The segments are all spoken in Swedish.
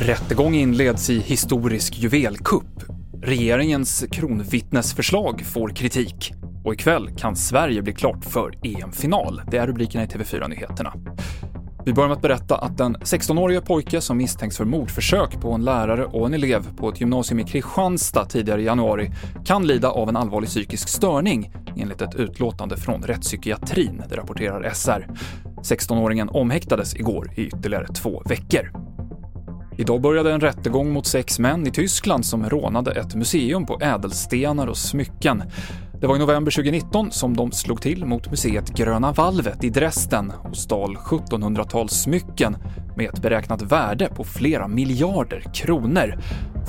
Rättegång inleds i historisk juvelkupp. Regeringens kronvittnesförslag får kritik. Och ikväll kan Sverige bli klart för EM-final. Det är rubrikerna i TV4-nyheterna. Vi börjar med att berätta att den 16-årige pojke som misstänks för mordförsök på en lärare och en elev på ett gymnasium i Kristianstad tidigare i januari kan lida av en allvarlig psykisk störning enligt ett utlåtande från rättspsykiatrin, det rapporterar SR. 16-åringen omhäktades igår i ytterligare två veckor. Idag började en rättegång mot sex män i Tyskland som rånade ett museum på ädelstenar och smycken. Det var i november 2019 som de slog till mot museet Gröna valvet i Dresden och stal 1700-talssmycken med ett beräknat värde på flera miljarder kronor.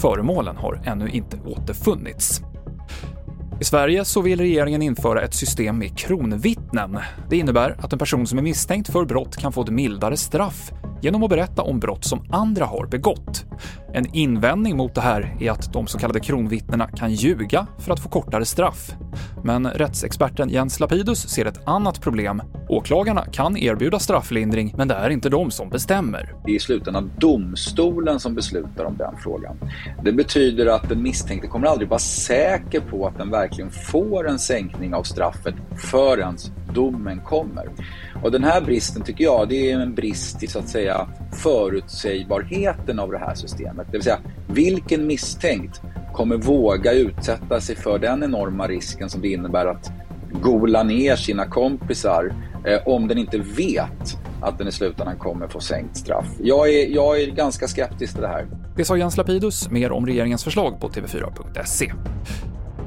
Föremålen har ännu inte återfunnits. I Sverige så vill regeringen införa ett system med kronvittnen. Det innebär att en person som är misstänkt för brott kan få ett mildare straff genom att berätta om brott som andra har begått. En invändning mot det här är att de så kallade kronvittnena kan ljuga för att få kortare straff. Men rättsexperten Jens Lapidus ser ett annat problem. Åklagarna kan erbjuda strafflindring, men det är inte de som bestämmer. Det är i slutändan domstolen som beslutar om den frågan. Det betyder att den misstänkte kommer aldrig vara säker på att den verkligen får en sänkning av straffet förrän domen kommer. Och den här bristen tycker jag, det är en brist i så att säga förutsägbarheten av det här systemet. Det vill säga, vilken misstänkt kommer våga utsätta sig för den enorma risken som det innebär att gola ner sina kompisar Eh, om den inte vet att den i slutändan kommer få sänkt straff. Jag är, jag är ganska skeptisk till det här. Det sa Jens Lapidus, mer om regeringens förslag på tv4.se.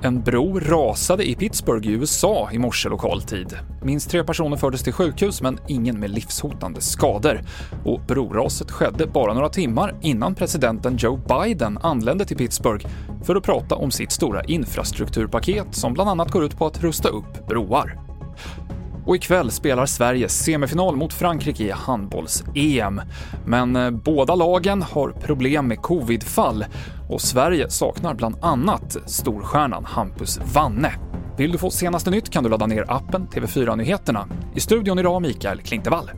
En bro rasade i Pittsburgh i USA i morse lokal tid. Minst tre personer fördes till sjukhus, men ingen med livshotande skador. Och broraset skedde bara några timmar innan presidenten Joe Biden anlände till Pittsburgh för att prata om sitt stora infrastrukturpaket som bland annat går ut på att rusta upp broar. Och ikväll spelar Sverige semifinal mot Frankrike i handbolls-EM. Men eh, båda lagen har problem med covidfall och Sverige saknar bland annat storstjärnan Hampus Wanne. Vill du få senaste nytt kan du ladda ner appen TV4 Nyheterna. I studion idag Mikael Klintevall.